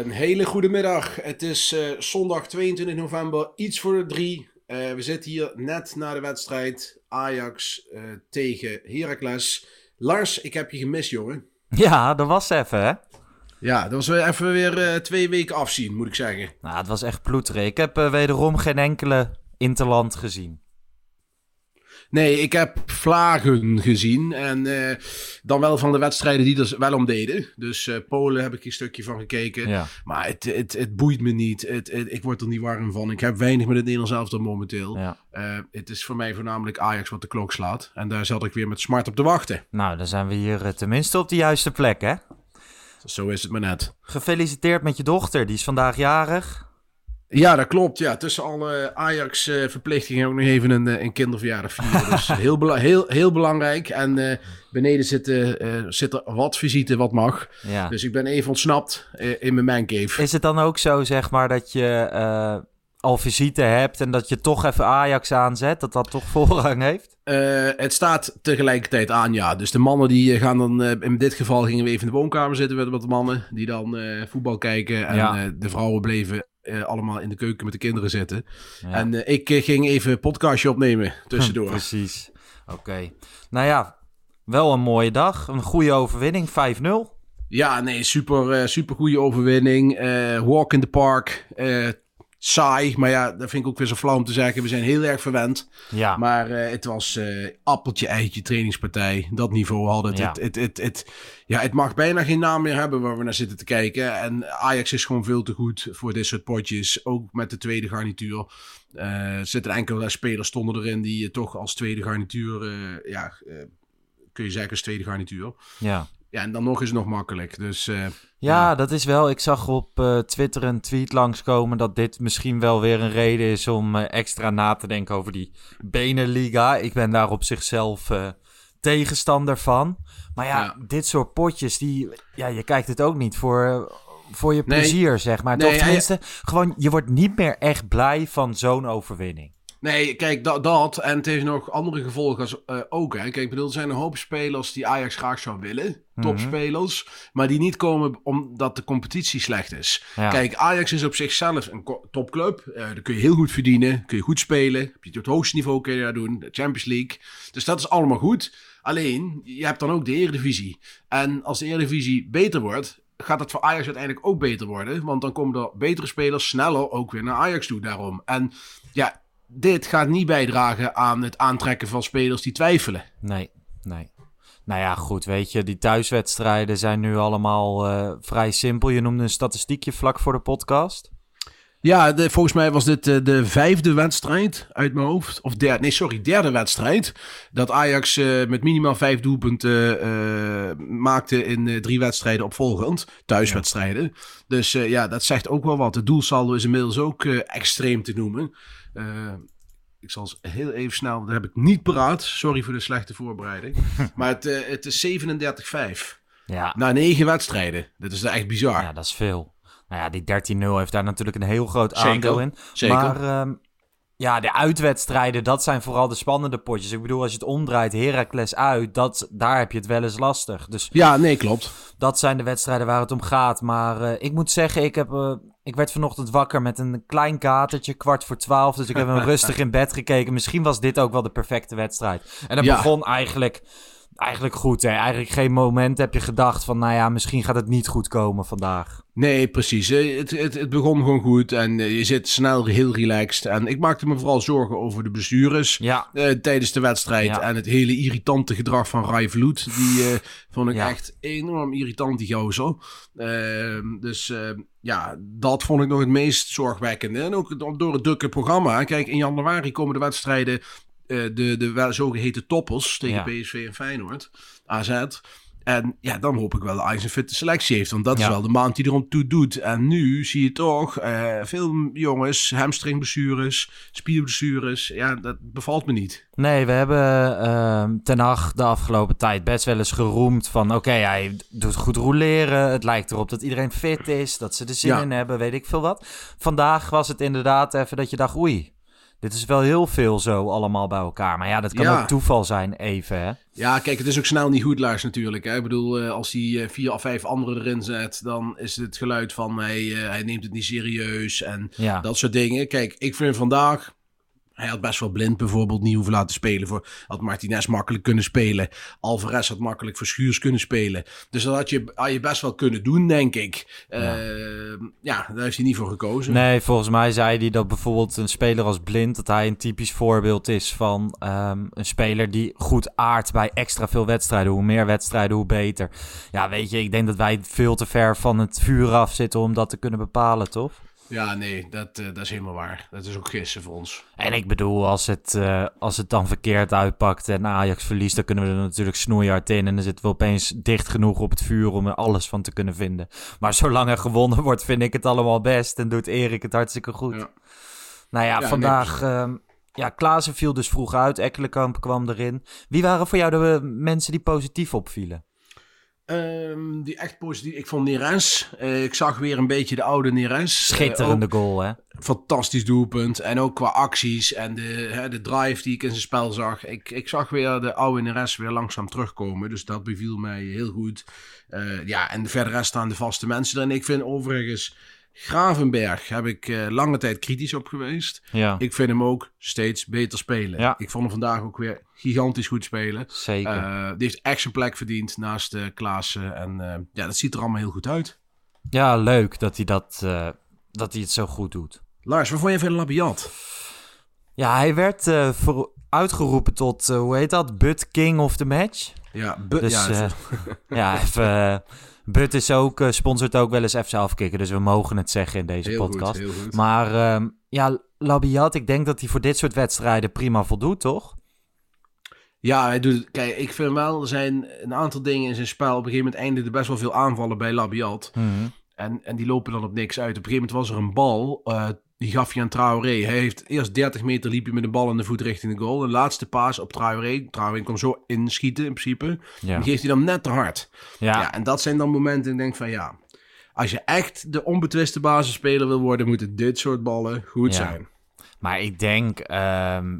Een hele goede middag. Het is eh, zondag 22 november, iets voor de drie. Eh, we zitten hier net na de wedstrijd Ajax eh, tegen Heracles. Lars, ik heb je gemist, jongen. Ja, dat was even, hè? Ja, dat was weer even weer twee weken afzien, moet ik zeggen. Nou, het was echt ploeteren. Ik heb wederom geen enkele interland gezien. Nee, ik heb vlagen gezien. En eh, dan wel van de wedstrijden die er wel om deden. Dus eh, Polen heb ik een stukje van gekeken. Ja. Maar het, het, het boeit me niet. Het, het- ik word er niet warm van. Ik heb weinig met het Nederlands elftal momenteel. Ja. Eh, het is voor mij voornamelijk Ajax wat de klok slaat. En daar zat ik weer met smart op te wachten. Nou, dan zijn we hier tenminste op de juiste plek, hè? Zo is het maar net. Gefeliciteerd met je dochter, die is vandaag jarig. Ja, dat klopt. Ja, tussen alle Ajax-verplichtingen ook nog even een, eh, een kinderverjaardag vieren. Dus heel, bela- heel, heel belangrijk. En eh, beneden zitten, eh zit er wat visite, wat mag. Ja. Dus ik ben even ontsnapt in mijn mancave. Is het dan ook zo, zeg maar, dat je al visite hebt en dat je toch even Ajax aanzet? Dat dat toch voorrang heeft? Het staat tegelijkertijd aan, ja. Dus de mannen die gaan dan... in dit geval gingen we even in de woonkamer zitten met wat mannen. Die dan voetbal kijken. En Ja. de vrouwen bleven eh, allemaal in de keuken met de kinderen zitten. Ja. En eh, ik eh, ging even een podcastje opnemen tussendoor. Precies. Oké. Nou ja, wel een mooie dag. Een goede overwinning, 5-0. Ja, nee, super, super goede overwinning. Walk in the park. Eh, saai, maar ja, dat vind ik ook weer zo flauw om te zeggen. We zijn heel erg verwend. Ja. Maar eh, het was eh, appeltje, eitje, trainingspartij. Dat niveau hadden het. Ja. Het, het, het, het- ja, het mag bijna geen naam meer hebben waar we naar zitten te kijken. En Ajax is gewoon veel te goed voor dit soort potjes. Ook met de tweede garnituur. Eh, er zitten enkele spelers stonden erin die je toch als tweede garnituur... eh, ja, eh, kun je zeggen als tweede garnituur. ja. Ja, en dan nog is het nog makkelijk. Dus eh, Ja, dat is wel. Ik zag op eh, Twitter een tweet langskomen dat dit misschien wel weer een reden is om eh, extra na te denken over die Beneliga. Ik ben daar op zichzelf tegenstander van. Maar ja, Ja. dit soort potjes, die, ja, je kijkt het ook niet voor, voor je Nee. plezier, zeg maar. Nee, of tenminste, gewoon, je wordt niet meer echt blij van zo'n overwinning. Nee, kijk, dat, dat. En het heeft nog andere gevolgen als, eh, ook. Hè. Kijk, ik bedoel, er zijn een hoop spelers die Ajax graag zou willen. Mhm. Topspelers. Maar die niet komen omdat de competitie slecht is. Ja. Kijk, Ajax is op zichzelf een topclub. Eh daar kun je heel goed verdienen. Kun je goed spelen. Heb je het hoogste niveau kun je daar doen. De Champions League. Dus dat is allemaal goed. Alleen, je hebt dan ook de Eredivisie. En als de Eredivisie beter wordt... Gaat het voor Ajax uiteindelijk ook beter worden? Want dan komen er betere spelers sneller ook weer naar Ajax toe daarom. En ja, dit gaat niet bijdragen aan het aantrekken van spelers die twijfelen. Nee, nee. Nou ja, goed, weet je, die thuiswedstrijden zijn nu allemaal eh, vrij simpel. Je noemde een statistiekje vlak voor de podcast. Ja, de, volgens mij was dit eh, de vijfde wedstrijd uit mijn hoofd. Of derde, nee, sorry, derde wedstrijd. Dat Ajax eh, met minimaal vijf doelpunten eh, maakte in drie wedstrijden opvolgend. Thuiswedstrijden. Dus ja, dat zegt ook wel wat. De doelsaldo is inmiddels ook extreem te noemen. Ik zal eens heel even snel, dat heb ik niet paraat. Sorry voor de slechte voorbereiding. maar het, het is 37-5. Ja, Na negen wedstrijden. Dat is echt bizar. ja, dat is veel. Nou ja, die 13-0 heeft daar natuurlijk een heel groot Zeker, aandeel in. zeker. Maar ehm, ja, de uitwedstrijden, dat zijn vooral de spannende potjes. Ik bedoel, als je het omdraait, Heracles uit, dat, daar heb je het wel eens lastig. Dus Ja, nee, klopt. dat zijn de wedstrijden waar het om gaat. Maar eh, ik moet zeggen, ik, heb, eh, ik werd vanochtend wakker met een klein katertje, kwart voor twaalf. Dus ik heb hem rustig in bed gekeken. Misschien was dit ook wel de perfecte wedstrijd. En het Ja. begon eigenlijk, eigenlijk goed. Hè? Eigenlijk geen moment heb je gedacht van, nou ja, misschien gaat het niet goed komen vandaag. Nee, precies. Eh, Het, het, het begon gewoon goed en eh, je zit snel heel relaxed. En ik maakte me vooral zorgen over de bestuurders Ja, eh, tijdens de wedstrijd. Ja. En het hele irritante gedrag van Rai Vloed. Die vond ik Ja. echt enorm irritant, die gozer. Ehm, dus eh, ja, dat vond ik nog het meest zorgwekkende. En ook do- door het drukke programma. Kijk, in januari komen de wedstrijden, de, de wel- zogeheten toppers tegen. PSV en Feyenoord, AZ. En ja, dan hoop ik wel dat Ajax een fitte selectie heeft. Want dat is wel de maand die erom toe doet. En nu zie je toch eh, veel jongens, hamstringblessures, spierblessures. Ja, dat bevalt me niet. Nee, we hebben ehm Ten Hag de afgelopen tijd best wel eens geroemd van... oké, hij doet goed roleren, het lijkt erop dat iedereen fit is... dat ze er zin Ja. in hebben, weet ik veel wat. Vandaag was het inderdaad even dat je dacht... oei, dit is wel heel veel zo allemaal bij elkaar. Maar ja, dat kan Ja. ook toeval zijn even, hè? Ja, kijk, het is ook snel niet goed Lars natuurlijk. Hè? Ik bedoel, eh, als hij eh, vier of vijf anderen erin zet, dan is het geluid van hij, eh, hij neemt het niet serieus en Ja, dat soort dingen. Kijk, ik vind vandaag, hij had best wel blind bijvoorbeeld niet hoeven laten spelen. Voor, had Martinez makkelijk kunnen spelen. Alvarez had makkelijk voor Schuurs kunnen spelen. Dus dat had je, had je best wel kunnen doen, denk ik. Eh, ja. daar heeft hij niet voor gekozen. Nee, volgens mij zei hij dat bijvoorbeeld een speler als Blind... dat hij een typisch voorbeeld is van ehm, een speler die goed aardt bij extra veel wedstrijden. Hoe meer wedstrijden, hoe beter. Ja, weet je, ik denk dat wij veel te ver van het vuur af zitten om dat te kunnen bepalen, toch? Ja, nee, dat, eh, dat is helemaal waar. Dat is ook gissen voor ons. En ik bedoel, als het, eh, als het dan verkeerd uitpakt en Ajax verliest... dan kunnen we er natuurlijk snoeihard in... en dan zitten we opeens dicht genoeg op het vuur om er alles van te kunnen vinden. Maar zolang er gewonnen wordt, vind ik het allemaal best... en doet Erik het hartstikke goed. Ja. Nou ja, Ja, vandaag... ehm, ja, Klaassen viel dus vroeg uit. Ekkelenkamp kwam erin. Wie waren voor jou de eh, mensen die positief opvielen? Ehm, die echt positief. Ik vond Neres. eh, ik zag weer een beetje de oude Neres. Eh, Schitterende goal, hè? fantastisch doelpunt. En ook qua acties en de, hè, de drive die ik in zijn spel zag. Ik, ik zag weer de oude Neres weer langzaam terugkomen. Dus dat beviel mij heel goed. Eh, ja, en verder staan de vaste mensen erin. Ik vind overigens Gravenberg heb ik eh, lange tijd kritisch op geweest. Ja, Ik vind hem ook steeds beter spelen. Ja. Ik vond hem vandaag ook weer gigantisch goed spelen. zeker. Eh, die heeft echt zijn plek verdiend naast uh, Klaassen. En eh, ja, dat ziet er allemaal heel goed uit. ja, leuk dat hij, dat, eh, dat hij het zo goed doet. Lars, wat vond je van Labiat? Ja, hij werd eh, voor- uitgeroepen tot, eh, hoe heet dat? Butt King of the Match. Ja, bu- Dus ja, ja, het- ja even, eh, But is ook, eh, sponsort ook wel eens FC Afkikken, dus we mogen het zeggen in deze heel podcast. goed, heel goed. Maar ehm, ja, Labiat, ik denk dat hij voor dit soort wedstrijden prima voldoet, toch? Ja, hij doet. Kijk, ik vind wel, er zijn een aantal dingen in zijn spel. Op een gegeven moment eindigde best wel veel aanvallen bij Labiat. En, en die lopen dan op niks uit. Op een gegeven moment was er een bal. eh, die gaf hij aan Traoré. Hij heeft eerst 30 meter liep hij met de bal in de voet richting de goal. De laatste paas op Traoré. Traoré kon zo inschieten in principe. Ja. Die geeft hij dan net te hard. Ja. Ja. en dat zijn dan momenten. Ik denk van ja. Als je echt de onbetwiste basisspeler wil worden, moeten dit soort ballen goed Ja. zijn. Maar ik denk ehm,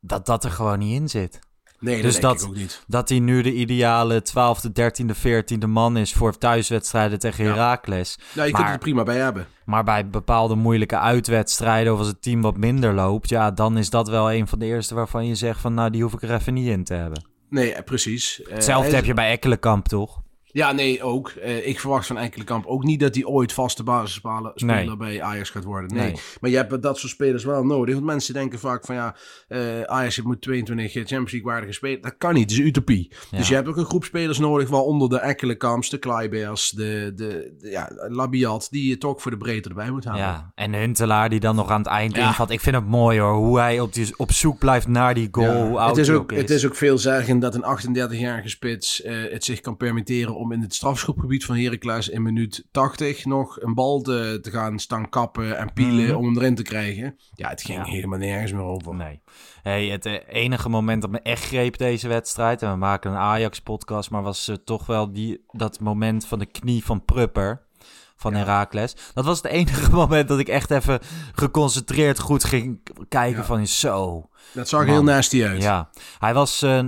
dat dat er gewoon niet in zit. Nee, Dus dat denk dat- ik ook niet. Dat hij nu de ideale 12e, 13e, 14e man is voor thuiswedstrijden tegen Ja. Heracles. Nou, je kunt Maar- het er prima bij hebben. Maar bij bepaalde moeilijke uitwedstrijden of als het team wat minder loopt, ja, dan is dat wel een van de eerste waarvan je zegt van nou, die hoef ik er even niet in te hebben. Nee, eh, precies. Eh, Hetzelfde heb je bij Ekkelenkamp, toch? Ja, nee, ook. Eh, ik verwacht van Enkelenkamp ook niet dat hij ooit vaste basisspeler speler Nee. bij Ajax gaat worden. Nee. Nee. Maar je hebt dat soort spelers wel nodig. Want mensen denken vaak van ja, eh Ajax moet 22 Champions League waardige spelers. Dat kan niet, het is utopie. Ja. Dus je hebt ook een groep spelers nodig, waaronder de Enkelenkamps, de Kleibergs, de, de, de- ja, Labiat, die je toch voor de breedte erbij moet halen. Ja, en Huntelaar die dan nog aan het eind Ja. invalt. Ik vind het mooi hoor, hoe hij op, die, op zoek blijft naar die goal. Ja, het, is ook, het is ook veelzeggend dat een 38-jarige spits eh, het zich kan permitteren om in het strafschopgebied van Heracles in minuut 80 nog een bal te, te gaan staan kappen en pielen Mhm. om hem erin te krijgen. Ja, het ging Ja. helemaal nergens meer over. Nee. Hey, het eh, enige moment dat me echt greep deze wedstrijd, en we maken een Ajax-podcast, maar was eh, toch wel die, dat moment van de knie van Prupper. van Heracles. Dat was het enige moment dat ik echt even geconcentreerd goed ging kijken Ja. van zo. Dat zag Man. heel nasty uit. Ja, hij was eh,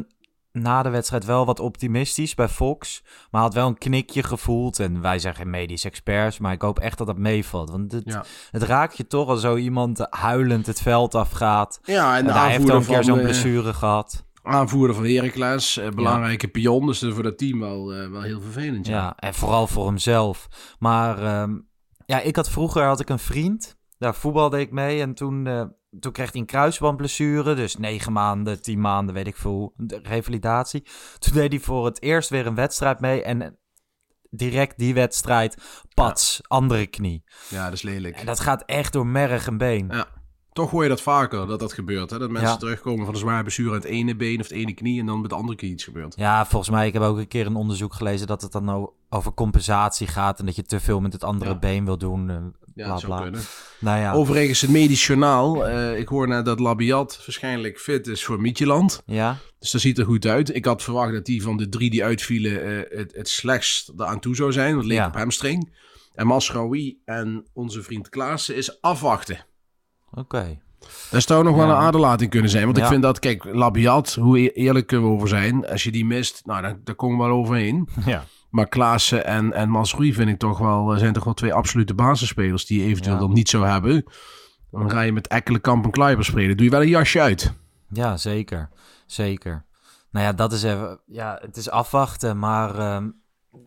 na de wedstrijd wel wat optimistisch bij Fox. Maar had wel een knikje gevoeld. En wij zijn geen medisch experts, maar ik hoop echt dat dat meevalt. Want het, Ja. het raakt je toch als zo iemand huilend het veld afgaat. Ja, en En de hij heeft aanvoerder een keer zo'n blessure gehad. aanvoerder van Heracles, eh, belangrijke pion. Dus voor dat team wel, eh, wel heel vervelend. Ja. Ja, en vooral voor hemzelf. Maar ehm, ja, ik had vroeger had ik een vriend. Daar voetbalde ik mee. En toen, eh, toen kreeg hij een kruisbandblessure. Dus negen maanden, tien maanden, weet ik veel. De revalidatie. Toen deed hij voor het eerst weer een wedstrijd mee. En direct die wedstrijd, pats, andere knie. ja, dat is lelijk. En dat gaat echt door merg en been. Ja. Toch hoor je dat vaker, dat dat gebeurt. Hè? Dat mensen Ja. terugkomen van een zware blessure aan het ene been of het ene knie... en dan met de andere knie iets gebeurt. Ja, volgens mij, ik heb ook een keer een onderzoek gelezen dat het dan o- over compensatie gaat. En dat je te veel met het andere Ja. been wil doen. eh, Ja, bla, bla. kunnen. Nou ja, Overigens, het medisch journaal. eh, ik hoor net dat Labiat waarschijnlijk fit is voor Midtjylland. ja, Dus dat ziet er goed uit. Ik had verwacht dat die van de drie die uitvielen eh, het, het slechtst eraan toe zou zijn. Dat leek Ja. op hamstring. En Masraoui en onze vriend Klaassen is afwachten. Oké. Dat zou nog wel een aderlating kunnen zijn. Want ik vind dat, kijk, Labiat, hoe e- eerlijk kunnen we over zijn. Als je die mist, nou, dan, daar komen we wel overheen. Ja. Maar Klaassen en, en Masraoui vind ik toch wel, zijn toch wel twee absolute basisspelers die je eventueel dan niet zou hebben. Dan ga je met Ekkelenkamp en Kluivert spelen. Doe je wel een jasje uit. Ja, zeker. Zeker. Nou ja, dat is even. Ja, het is afwachten, maar ehm,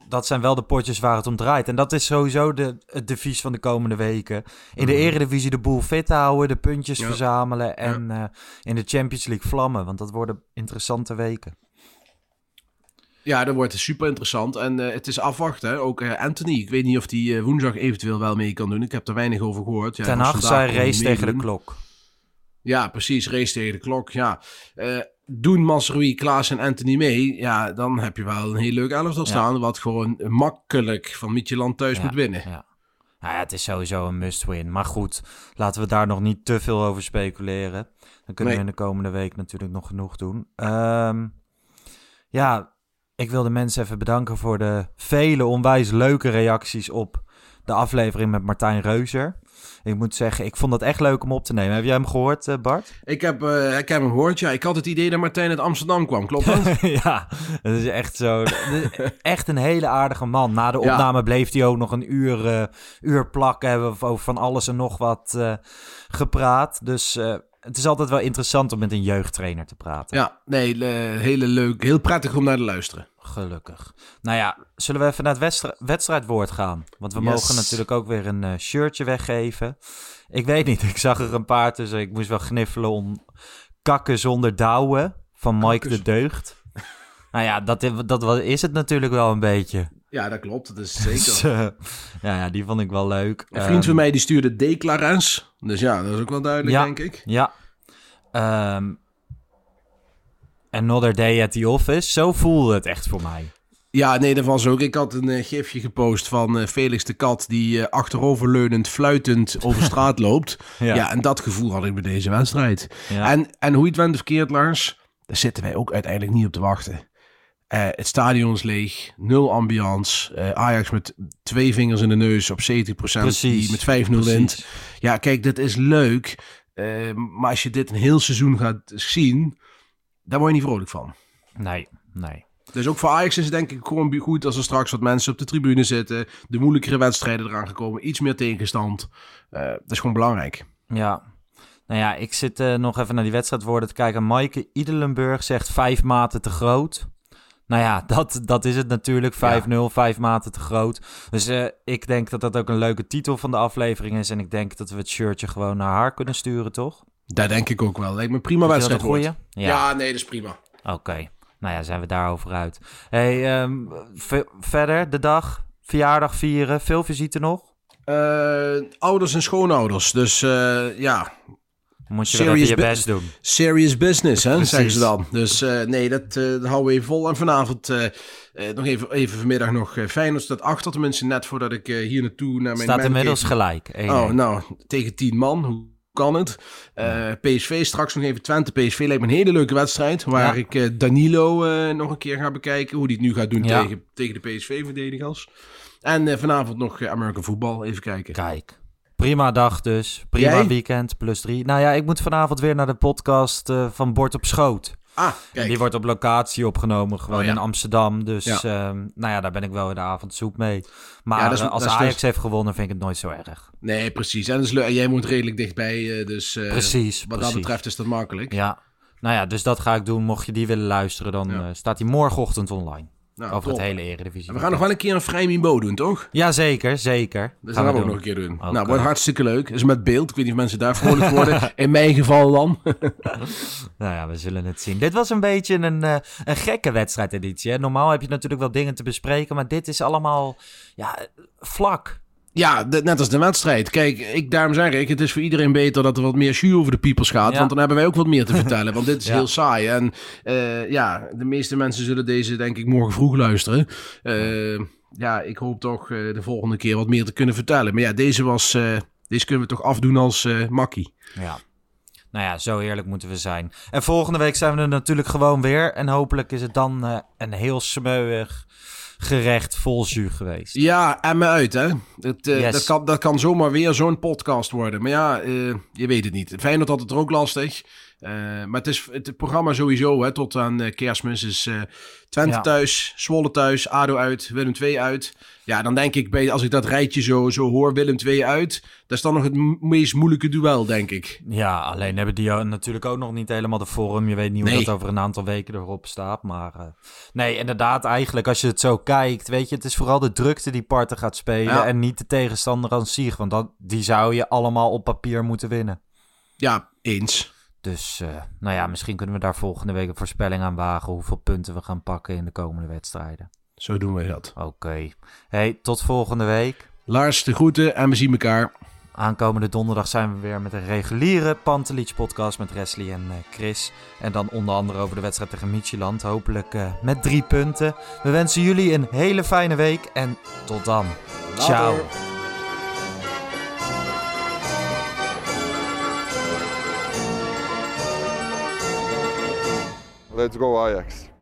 dat zijn wel de potjes waar het om draait. En dat is sowieso de, het devies van de komende weken. In de Eredivisie de boel fit houden, de puntjes Ja. verzamelen en eh, in de Champions League vlammen. Want dat worden interessante weken. Ja, dat wordt super interessant. En eh, het is afwachten. hè. Ook eh, Anthony. Ik weet niet of die woensdag eventueel wel mee kan doen. Ik heb er weinig over gehoord. Ja, Ten Hag zei race tegen de klok. Ja, precies. Race tegen de klok. Ja. Doen Masrui, Klaas en Anthony mee. Ja, dan heb je wel een heel leuk elftal Ja. staan. Wat gewoon makkelijk van Midtjylland thuis Ja, moet winnen. Ja. Nou ja, het is sowieso een must-win. Maar goed, laten we daar nog niet te veel over speculeren. Dan kunnen Nee. we in de komende week natuurlijk nog genoeg doen. Ehm, ja, ik wil de mensen even bedanken voor de vele onwijs leuke reacties op de aflevering met Martijn Reuzer. Ik moet zeggen, ik vond dat echt leuk om op te nemen. Heb jij hem gehoord, eh, Bart? Ik, heb, eh, ik heb hem gehoord. Ja, ik had het idee dat Martijn uit Amsterdam kwam. Klopt dat? ja, dat is echt zo. Is echt een hele aardige man. Na de Ja. opname bleef hij ook nog een uur, eh, uur plakken. Hebben we over van alles en nog wat gepraat. Dus het is altijd wel interessant om met een jeugdtrainer te praten. ja, nee, eh, hele leuk. Heel prettig om naar te luisteren. Gelukkig. Nou ja, zullen we even naar het wedstri- wedstrijdwoord gaan? Want we Yes. mogen natuurlijk ook weer een eh, shirtje weggeven. Ik weet niet, ik zag er een paar tussen. Ik moest wel gniffelen om kakken zonder douwen van Mike Kakkes. de Deugd. nou ja, dat, dat is het natuurlijk wel een beetje. Ja, dat klopt. Dat is Dus, zeker. eh, ja, ja, die vond ik wel leuk. Een vriend Ehm, van mij die stuurde Declarens. Dus ja, dat is ook wel duidelijk, Ja. denk ik. Ja. Ehm, Another Day at the Office. Zo voelde het echt voor mij. Ja, nee, dat was ook. Ik had een eh, gifje gepost van eh, Felix de Kat... die achteroverleunend, fluitend over straat loopt. Ja. en dat gevoel had ik bij deze wedstrijd. Ja. En, en hoe je het went of keert, Lars... daar zitten wij ook uiteindelijk niet op te wachten. Eh, het stadion is leeg, nul ambiance. Eh, Ajax met twee vingers in de neus op 70%. Precies, Die met 5-0 wint. Ja, kijk, dit is leuk. eh, maar als je dit een heel seizoen gaat zien... daar word je niet vrolijk van. Nee, nee. Dus ook voor Ajax is het denk ik gewoon goed als er straks wat mensen op de tribune zitten. De moeilijkere wedstrijden eraan gekomen. Iets meer tegenstand. Dat is gewoon belangrijk. Ja. Nou ja, ik zit nog even naar die wedstrijdwoorden te kijken. Maaike Idelenburg zegt vijf maten te groot. Nou ja, dat, dat is het natuurlijk. 5-0, vijf maten te groot. Dus eh, ik denk dat dat ook een leuke titel van de aflevering is. En ik denk dat we het shirtje gewoon naar haar kunnen sturen, toch? Daar denk ik ook wel. Lijkt me prima wedstrijd. goeie? Ja. nee, dat is prima. Oké. Nou ja, zijn we daarover uit. Hey, ehm, verder de dag, verjaardag vieren, veel visite nog? Eh, ouders en schoonouders. Dus eh, ja, Moet je wel Serious even je best doen. serious business, hè, Precies. zeggen ze dan. Dus eh, nee, dat, eh, dat houden we even vol. En vanavond eh, eh, nog even, even vanmiddag nog uh, Feyenoord staat achter. Tenminste, net voordat ik eh, hier naartoe naar mijn Staat inmiddels gelijk. 1-1. Oh, nou, tegen 10 man. Hoe kan het? Eh, PSV, straks nog even Twente. PSV lijkt me een hele leuke wedstrijd. Waar Ja. ik eh, Danilo eh, nog een keer ga bekijken. Hoe die het nu gaat doen Ja. tegen, tegen de PSV-verdedigers. En eh, vanavond nog American Football. Even kijken. Kijk. Prima dag dus. Prima Jij? weekend. Plus drie. Nou ja, ik moet vanavond weer naar de podcast eh, van Bord op Schoot. Ah, En kijk. die wordt op locatie opgenomen, gewoon Oh, ja. in Amsterdam. Dus Ja. ehm, nou ja, daar ben ik wel in de avond zoek mee. Maar Ja, dat is- eh, als Ajax dus- heeft gewonnen, vind ik het nooit zo erg. Nee, precies. En, leuk. en jij moet redelijk dichtbij. eh, dus eh, Precies, wat dat betreft is dat makkelijk. Ja. Nou ja, dus dat ga ik doen. Mocht je die willen luisteren, dan Ja. eh, staat die morgenochtend online. Nou, over top. het hele Eredivisie. En we gaan nog wel een keer een Vrijmibo doen, toch? Ja, zeker, zeker. Dat Gaan gaan we ook nog een keer doen. Nou, wordt hartstikke leuk. Is met beeld. Ik weet niet of mensen daar vrolijk worden. In mijn geval dan. Nou ja, we zullen het zien. Dit was een beetje een, eh, een gekke wedstrijdeditie. Hè? Normaal heb je natuurlijk wel dingen te bespreken, maar dit is allemaal ja, vlak. Ja, de- net als de wedstrijd. Kijk, ik, daarom zeg ik, het is voor iedereen beter dat er wat meer jus over de piepers gaat. Ja. Want dan hebben wij ook wat meer te vertellen. Want dit is Ja. heel saai. En eh, ja, de meeste mensen zullen deze denk ik morgen vroeg luisteren. Eh, ja, ik hoop toch eh, de volgende keer wat meer te kunnen vertellen. Maar ja, deze was... deze kunnen we toch afdoen als makkie. Ja. Nou ja, zo eerlijk moeten we zijn. En volgende week zijn we er natuurlijk gewoon weer. En hopelijk is het dan een heel smeuig gerecht vol jus geweest. Ja, en me uit, hè. Het, Yes. dat, kan, dat kan zomaar weer zo'n podcast worden. Maar ja, eh, je weet het niet. Feyenoord had het er ook lastig. Eh, maar het, is, het programma sowieso, hè, tot aan kerstmis, is Twente Ja. thuis, Zwolle thuis, ADO uit, Willem II uit. Ja, dan denk ik, bij, als ik dat rijtje zo, zo hoor, Willem II uit, dat is dan nog het meest moeilijke duel, denk ik. Ja, alleen hebben die natuurlijk ook nog niet helemaal de vorm. Je weet niet hoe dat over een aantal weken erop staat. Maar eh, nee, inderdaad, eigenlijk als je het zo kijkt, weet je, het is vooral de drukte die parten gaat spelen. Ja. En niet de tegenstander aan zich. Want dat, die zou je allemaal op papier moeten winnen. Ja, eens. Dus eh, nou ja, misschien kunnen we daar volgende week een voorspelling aan wagen. Hoeveel punten we gaan pakken in de komende wedstrijden. Zo doen we dat. Oké. Hey, tot volgende week. Lars, de groeten en we zien elkaar. Aankomende donderdag zijn we weer met een reguliere Pantelich podcast met Wesley en eh, Chris. En dan onder andere over de wedstrijd tegen Micheland. Hopelijk eh, met drie punten. We wensen jullie een hele fijne week en tot dan. Ciao. Let's go Ajax.